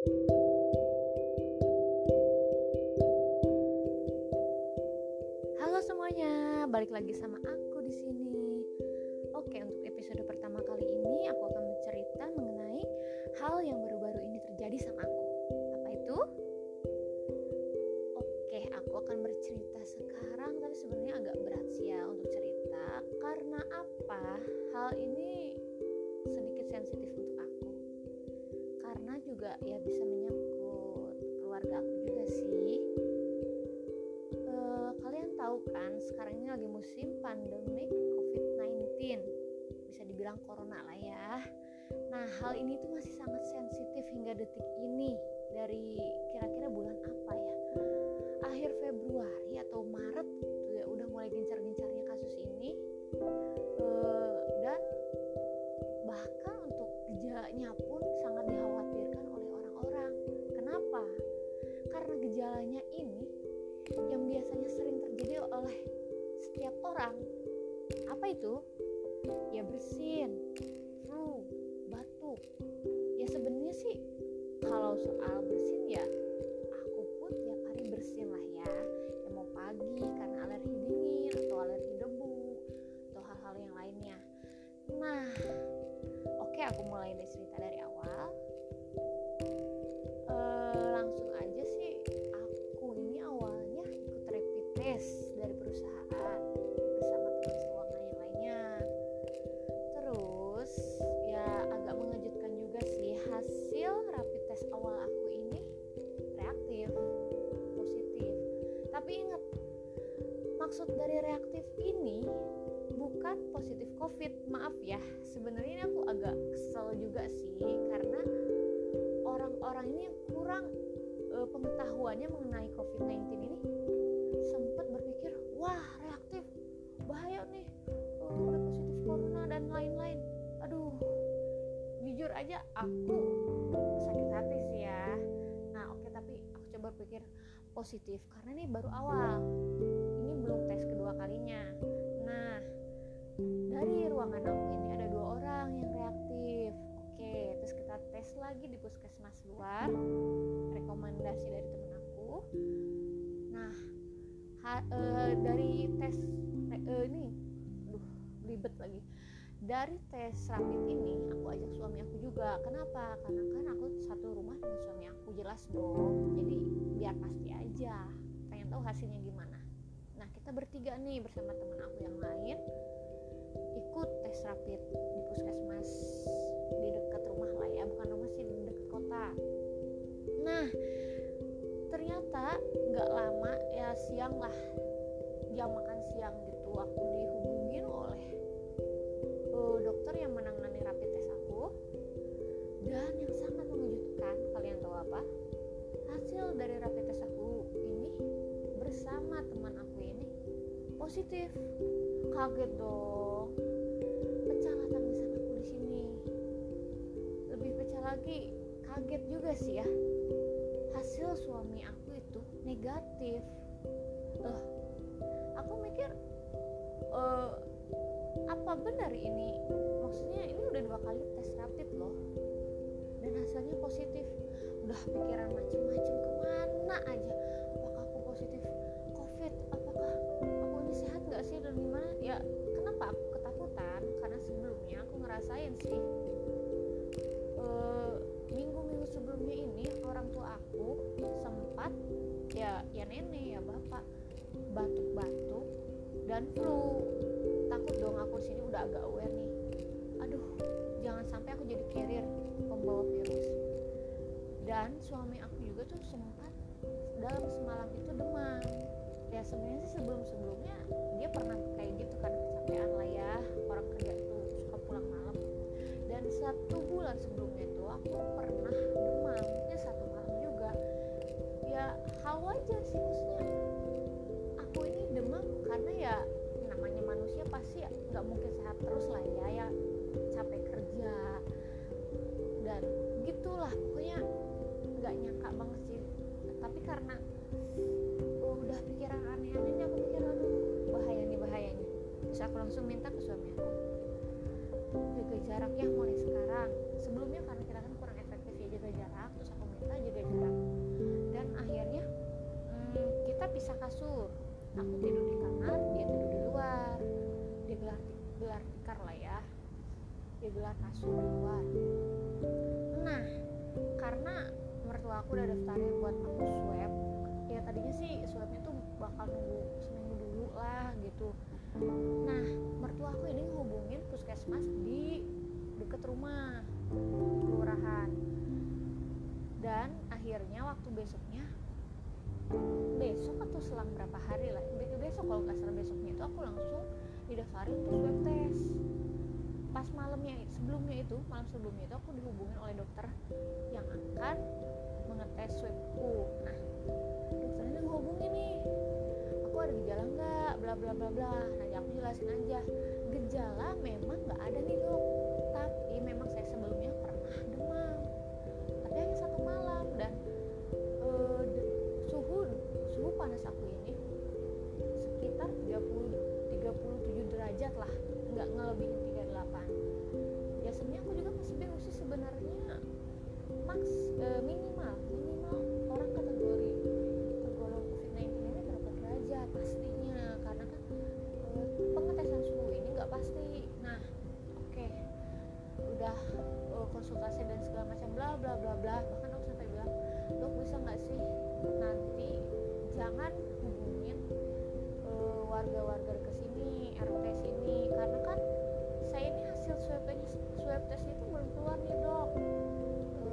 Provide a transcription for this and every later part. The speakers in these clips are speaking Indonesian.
Halo semuanya, balik lagi sama aku hal ini tuh masih sangat sensitif hingga detik dari perusahaan bersama teman seuangan yang lainnya. Terus ya agak mengejutkan juga sih hasil rapid test awal aku ini reaktif positif. Tapi ingat maksud dari reaktif ini bukan positif covid maaf ya. Sebenarnya ini aku agak kesel juga sih karena orang-orang ini yang kurang eh, pengetahuannya mengenai COVID-19 ini sempat berpikir wah reaktif. Bahaya nih. Eh, udah positif corona dan lain-lain. Aduh. Jujur aja aku sakit hati sih ya. Nah oke tapi aku coba pikir positif karena ini baru awal. Ini belum tes kedua kalinya eh, dari tes eh, ini duh ribet lagi. Dari tes rapid ini aku ajak suami aku juga. Kenapa? Karena kan aku satu rumah dengan suami aku jelas dong. Jadi biar pasti aja. Pengen tahu hasilnya gimana. Nah kita bertiga nih bersama teman aku yang lain ikut tes rapid di puskesmas di dekat rumah lah ya. Bukan rumah sih di dekat kota. Nah ternyata nggak lama ya siang lah. Jam makan siang gitu aku dihubungin oleh eh, dokter yang menangani rapid test aku. Dan yang sangat mengejutkan kalian tahu apa? Hasil dari rapid test aku ini bersama teman aku ini positif. Kaget dong. Pecahlah tangisan aku di sini. Lebih pecah lagi kaget juga sih ya hasil suami aku itu negatif. Eh aku mikir eh apa benar ini? Maksudnya ini udah dua kali tes rapid loh. Dan hasilnya positif. Udah pikiran macem-macem ke mana aja? Apakah aku positif covid? Apakah aku ini sehat nggak sih? Dan gimana? Ya kenapa aku ketakutan? Karena sebelumnya aku ngerasain sih orang tua aku sempat ya ya nenek ya bapak batuk-batuk dan flu. Takut dong aku sini udah agak aware nih. Aduh jangan sampai aku jadi carrier pembawa virus. Dan suami aku juga tuh sempat dalam semalam itu demam. Ya sebenarnya sih sebelum sebelumnya dia pernah kayak gitu kan kecapean lah ya orang kerja itu suka pulang malam. Dan satu bulan sebelumnya itu aku pernah demam ya satu ya hal wajar sih maksudnya. Aku ini demam karena ya namanya manusia pasti nggak mungkin sehat terus lah ya ya capek kerja dan gitulah. Pokoknya nggak nyangka banget sih. Tapi karena oh, udah pikiran aneh-aneh aku mikir aduh bahaya nih bahaya terus aku langsung minta ke suami aku jaga jarak ya mulai sekarang. Sebelumnya karena pisah kasur. Aku tidur di kamar dia tidur di luar. Dia gelar gelar tikar lah ya. Dia gelar kasur di luar. Nah karena mertua aku udah daftarin buat aku swab ya tadinya sih swabnya tuh bakal nunggu seminggu dulu lah gitu. Nah mertua aku ini ngubungin puskesmas di deket rumah kelurahan. Dan akhirnya waktu besoknya besok atau selang berapa hari lah. Besok kalau nggak besoknya itu aku langsung didaftarin untuk swab test. Pas malamnya sebelumnya itu malam sebelumnya itu aku dihubungin oleh dokter yang akan mengetes swabku nah dokternya ngehubungin nih. Aku ada gejala nggak? Bla bla bla bla. Nah aku jelasin aja. Gejala memang nggak ada nih dok. Tapi memang saya sebelumnya pernah demam. Tapi hanya satu malam dan suhu panas aku ini sekitar 30 37 derajat lah. Nggak ngelebihin 38 ya sebenarnya aku juga masih bingung sih sebenarnya max e, minimal minimal orang kategori tergolong COVID-19 ini berapa derajat pastinya. Karena kan e, pengetesan suhu ini nggak pasti. Nah oke okay. udah e, konsultasi dan segala macam bla bla bla bla. Bahkan aku sampai bilang dok bisa nggak sih nanti jangan hubungin warga-warga ke sini RT sini karena kan saya ini hasil swab swab test itu belum keluar nih dok. E,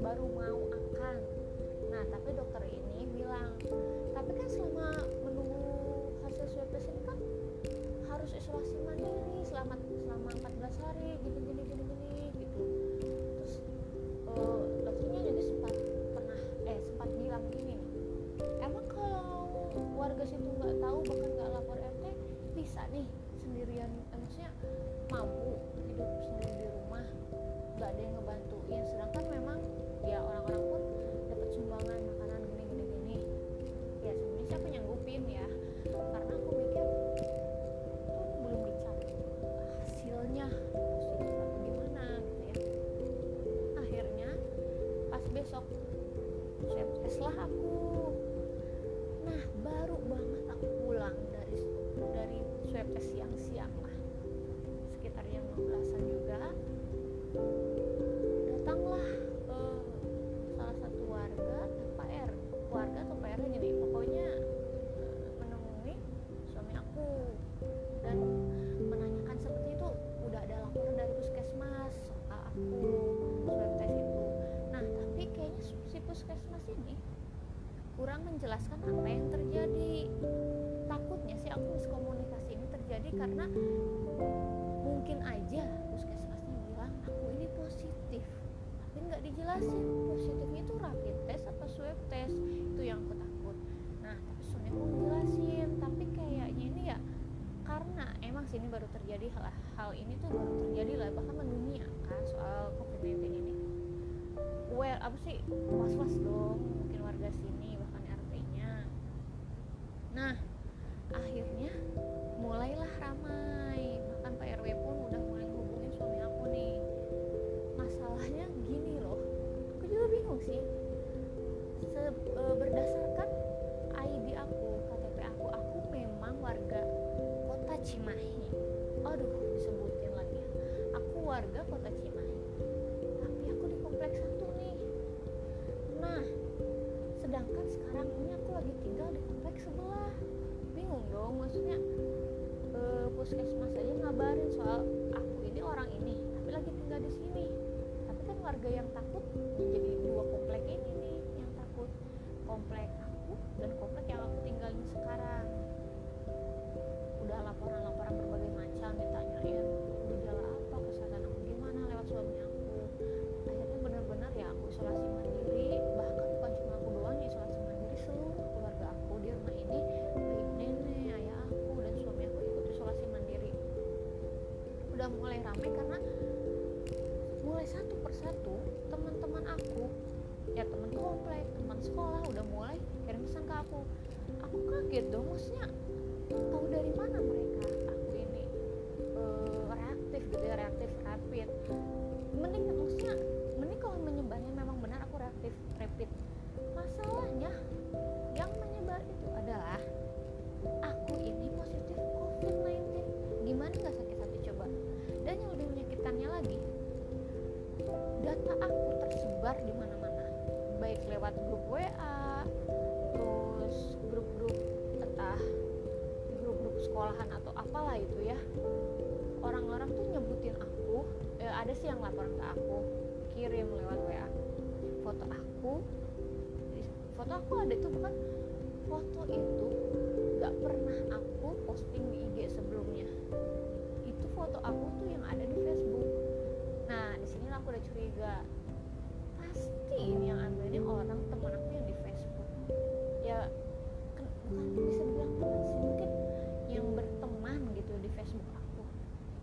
baru mau akan nah tapi dokter ini bilang tapi kan selama menunggu hasil swab test ini kan harus isolasi mandiri selama selama 14 hari gini gini gini warga situ nggak tahu bahkan nggak lapor RT bisa nih sendirian. Eh, maksudnya mampu hidup sendiri kurang menjelaskan apa yang terjadi. Takutnya sih aku miskomunikasi ini terjadi karena mungkin aja puskesmasnya bilang aku ini positif. Tapi nggak dijelasin positifnya itu rapid test atau swab test? Itu yang aku takut. Nah tapi suami aku ngejelasin tapi kayaknya ini ya karena emang sih ini baru terjadi hal, hal ini tuh baru terjadi lah bahkan mendunia kan soal covid-19 ini. Well apa sih was-was dong mungkin warga sini bahkan RT-nya nah akhirnya mulailah ramai. Bahkan Pak RW pun udah mulai hubungin suami aku nih. Masalahnya gini loh aku juga bingung sih. Se e, berdasarkan ID aku KTP aku aku memang warga kota Cimahi. Aduh disebutin lagi ya. Aku warga kota Cimahi. Tapi aku di kompleks satu nih. Nah sedangkan sekarang ini aku lagi tinggal di kompleks sebelah dong maksudnya uh, puskesmas aja ngabarin soal aku ini orang ini tapi lagi tinggal di sini. Tapi kan warga yang takut jadi dua komplek ini nih yang takut komplek aku dan komplek yang aku tinggalin sekarang. Udah laporan-laporan berbagai macam ditanyain udah mulai ramai karena mulai satu persatu teman-teman aku ya teman komplek teman sekolah udah mulai kirim pesan ke aku. Aku kaget dong maksudnya tahu dari mana mereka? Aku ini uh, reaktif gitu ya reaktif rapid. Mending maksudnya mending kalau menyebarnya memang benar aku reaktif rapid. Masalahnya yang menyebar itu adalah lewat grup WA terus grup-grup entah grup-grup sekolahan atau apalah itu ya. Orang-orang tuh nyebutin aku eh, ada sih yang laporan ke aku kirim lewat WA foto aku foto aku ada itu bukan? Foto itu gak pernah aku posting di IG sebelumnya. Itu foto aku tuh yang ada di Facebook. Nah di sini aku udah curiga ini yang ambil ini orang teman aku yang di Facebook. Ya kan bukan bisa bilang teman sih mungkin yang berteman gitu di Facebook aku.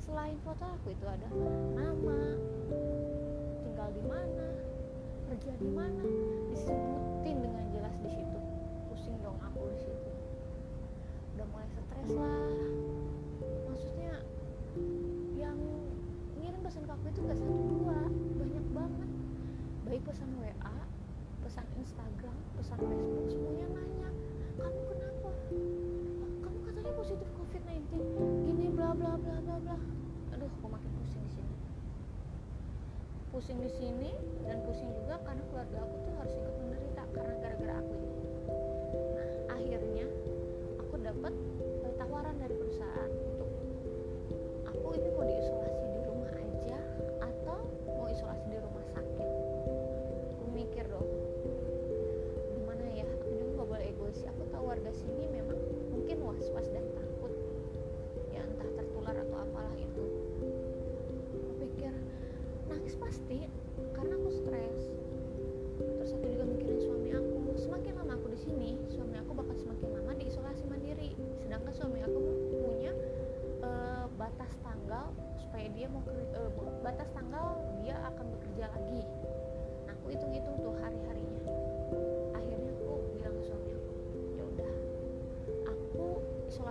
Selain foto aku itu ada nama tinggal di mana kerja di mana disebutin dengan jelas di situ. Pusing dong aku di situ. Udah mulai stres lah. Maksudnya yang ngirim pesan ke aku itu gak satu baik pesan WA pesan Instagram pesan Facebook semuanya nanya kamu kenapa? Kamu katanya positif COVID-19. Gini bla bla bla bla bla. Aduh aku makin pusing di sini. Pusing di sini dan pusing juga karena keluarga aku tuh harus ikut menderita karena gara-gara aku ini warga sini memang mungkin was-was dan takut. Ya entah tertular atau apalah itu. Aku pikir nangis pasti karena aku stres. Terus aku juga mikirin suami aku. Semakin lama aku di sini suami aku bakal semakin lama diisolasi mandiri. Sedangkan suami aku punya uh, batas tanggal supaya dia mau uh, batas tanggal dia akan bekerja lagi. Nah, aku hitung-hitung tuh hari-harinya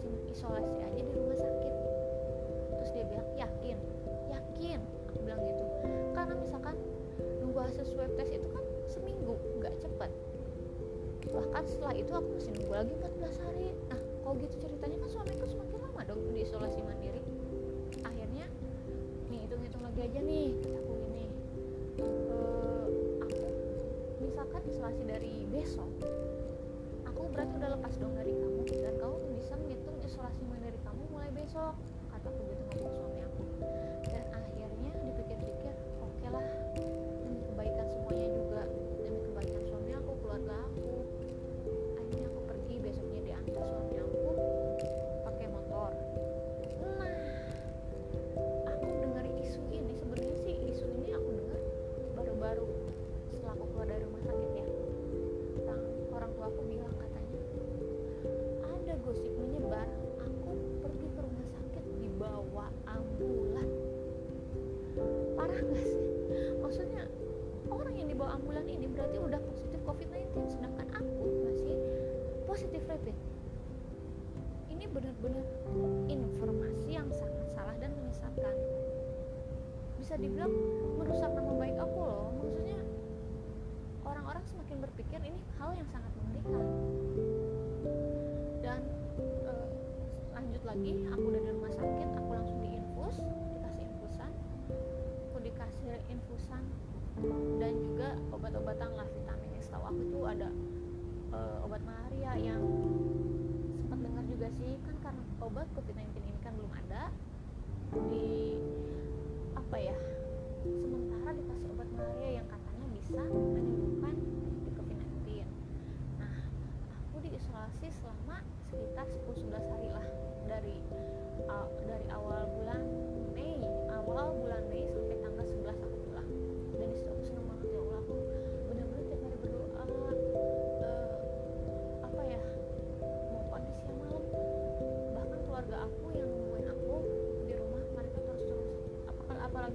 isolasi isolasi aja di rumah sakit. Terus dia bilang yakin? Yakin? Aku bilang gitu. Karena misalkan nunggu hasil swab test itu kan seminggu nggak cepet. Bahkan setelah itu aku masih nunggu lagi 14 hari. Nah kalau gitu ceritanya kan suamiku semakin lama dong di isolasi mandiri. Akhirnya nih hitung-hitung lagi aja nih kataku ini uh, aku misalkan isolasi dari besok aku berarti udah lepas dong dari besok. Kataku gitu ngomong suami aku ini benar-benar informasi yang sangat salah dan menyesatkan. Bisa dibilang merusak nama baik aku loh. Maksudnya orang-orang semakin berpikir ini hal yang sangat mengerikan. Dan e, lanjut lagi aku udah di rumah sakit aku langsung diinfus dikasih infusan. Aku dikasih infusan dan juga obat-obatan lah vitamin. Setahu aku tuh ada e, obat malaria yang juga sih kan karena obat covid-19 ini kan belum ada. Di apa ya sementara dikasih obat malaria yang katanya bisa menyembuhkan di covid-19 nah aku diisolasi selama sekitar 10-11 hari lah. Dari uh, dari awal bulan Mei awal bulan Mei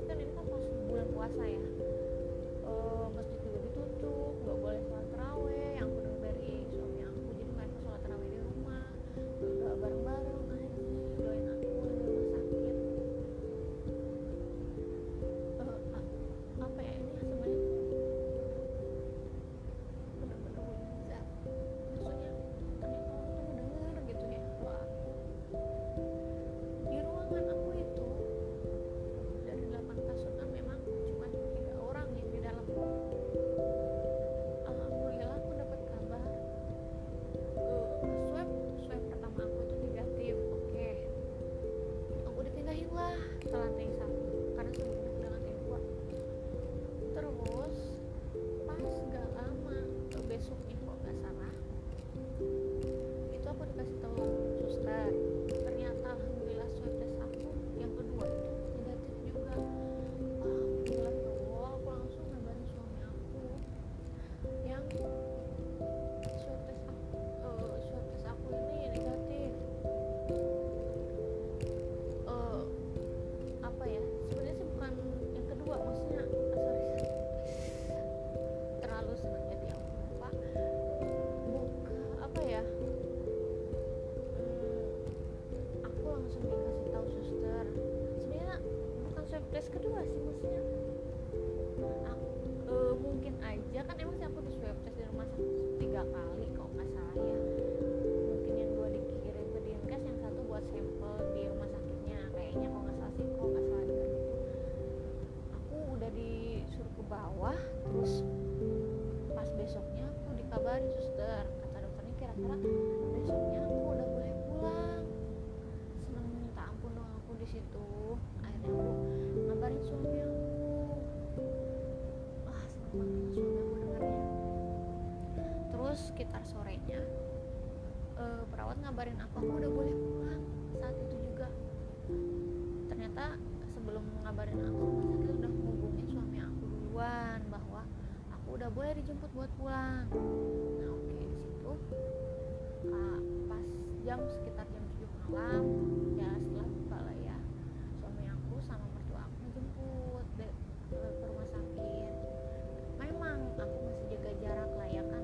kan ini kan pas bulan puasa ya terus sekitar sorenya. Uh, perawat ngabarin aku aku udah boleh pulang saat itu juga. Ternyata sebelum ngabarin aku rumah sakit udah menghubungin suami aku duluan bahwa aku udah boleh dijemput buat pulang. Nah oke okay, di situ pas jam sekitar jam 7 malam ya setelah buka lah ya suami aku sama mertua aku jemput eh, ke rumah sakit. Memang aku masih jaga jarak lah ya kan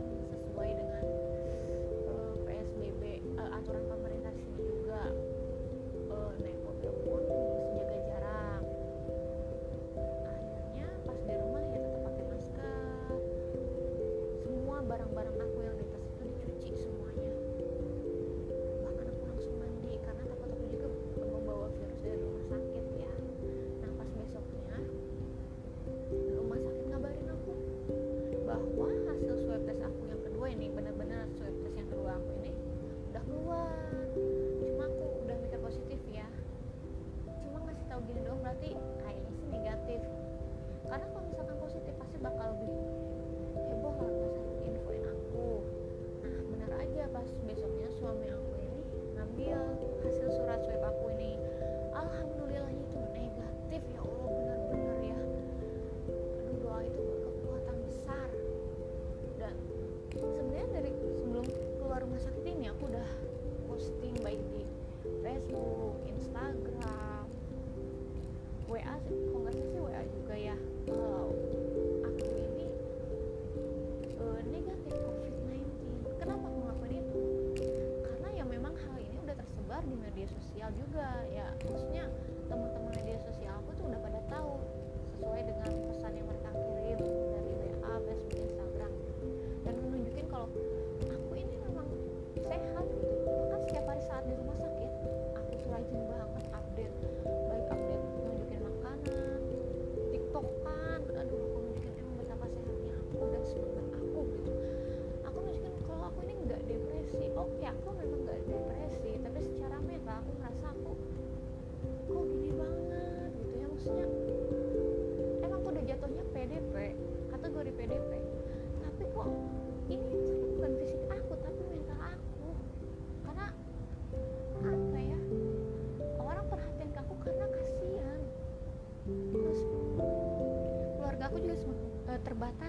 sosial juga ya.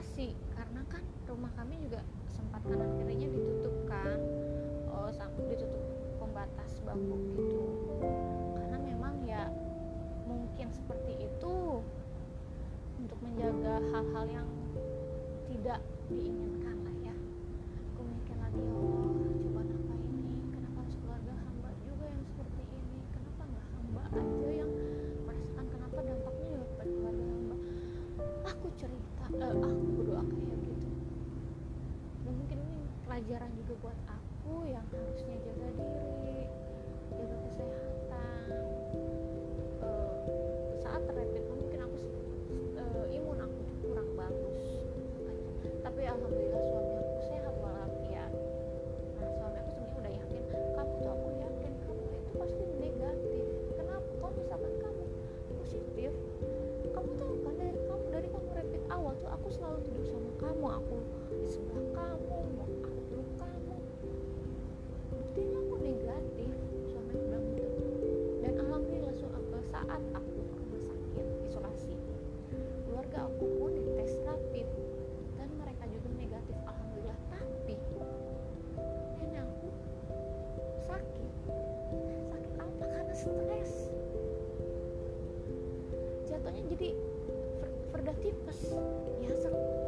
relokasi karena kan rumah kami juga sempat kanan kirinya ditutup kan. Oh ditutup pembatas bambu gitu. Karena memang ya mungkin seperti itu untuk menjaga hal-hal yang tidak diinginkan. aku berdoa kayak gitu. Dan mungkin ini pelajaran juga buat aku yang harusnya jaga diri jaga kesehatan. Uh, saat rapid nah, mungkin aku uh, imun aku kurang bagus. Tapi alhamdulillah suami aku awal tuh aku selalu duduk sama kamu aku di sebelah kamu mau aku peluk kamu. Buktinya aku negatif suami bilang gitu. Dan alhamdulillah suatu saat aku ke rumah sakit isolasi keluarga aku pun dites rapid. Dan mereka juga negatif alhamdulillah. Tapi nenek aku sakit. Sakit apa? Karena stres. Jatuhnya jadi udah tipes. Ya seru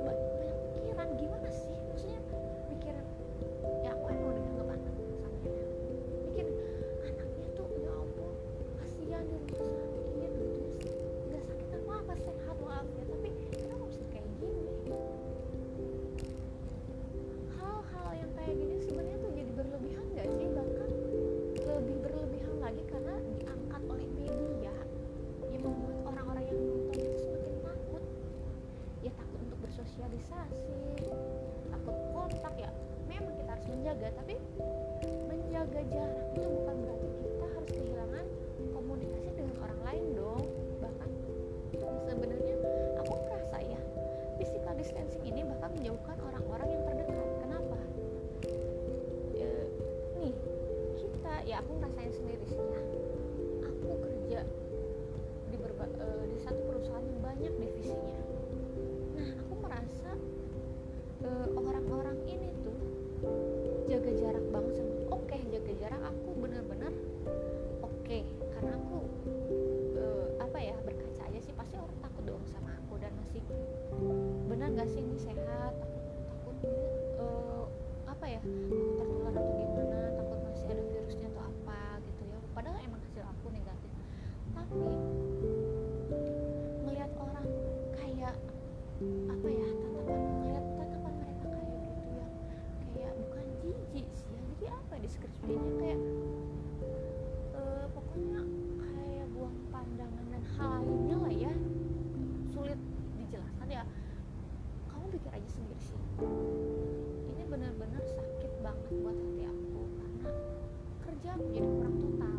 jaga jarak. Itu bukan berarti kita harus kehilangan komunikasi dengan orang lain dong. Bahkan sebenarnya aku merasa ya physical distancing ini bahkan menjauhkan orang-orang yang terdekat. Kenapa? E, nih kita ya aku ngerasain sendiri sih ya. sih? Benar gak sih ini sehat? Takut takut uh, apa ya? Tertular atau gimana? Takut masih ada virusnya atau apa gitu ya? Padahal emang hasil aku negatif. Tapi membuat hati aku karena kerja aku kurang total.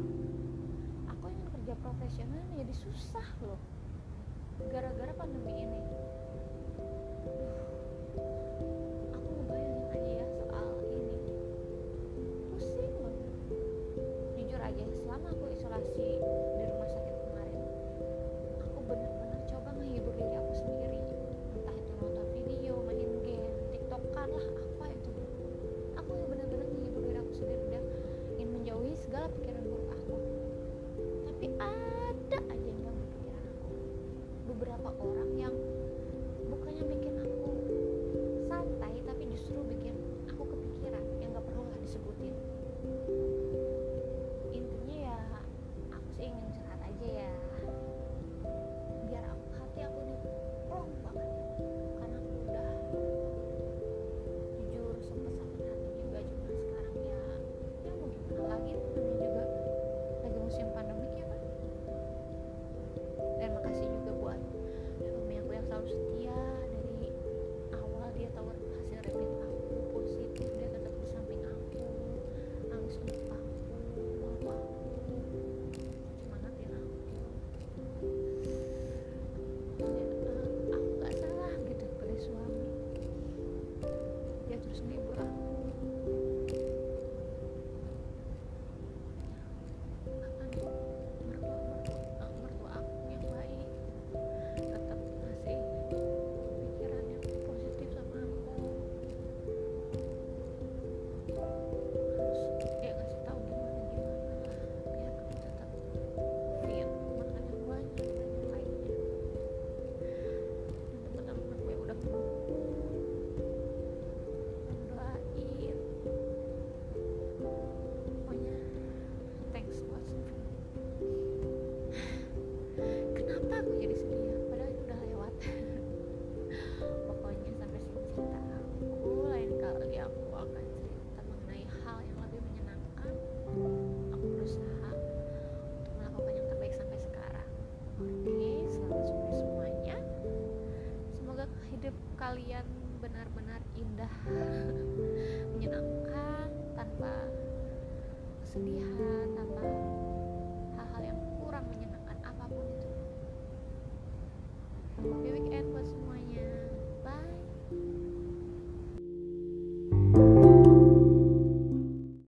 Aku ingin kerja profesional jadi susah loh gara-gara pandemi ini.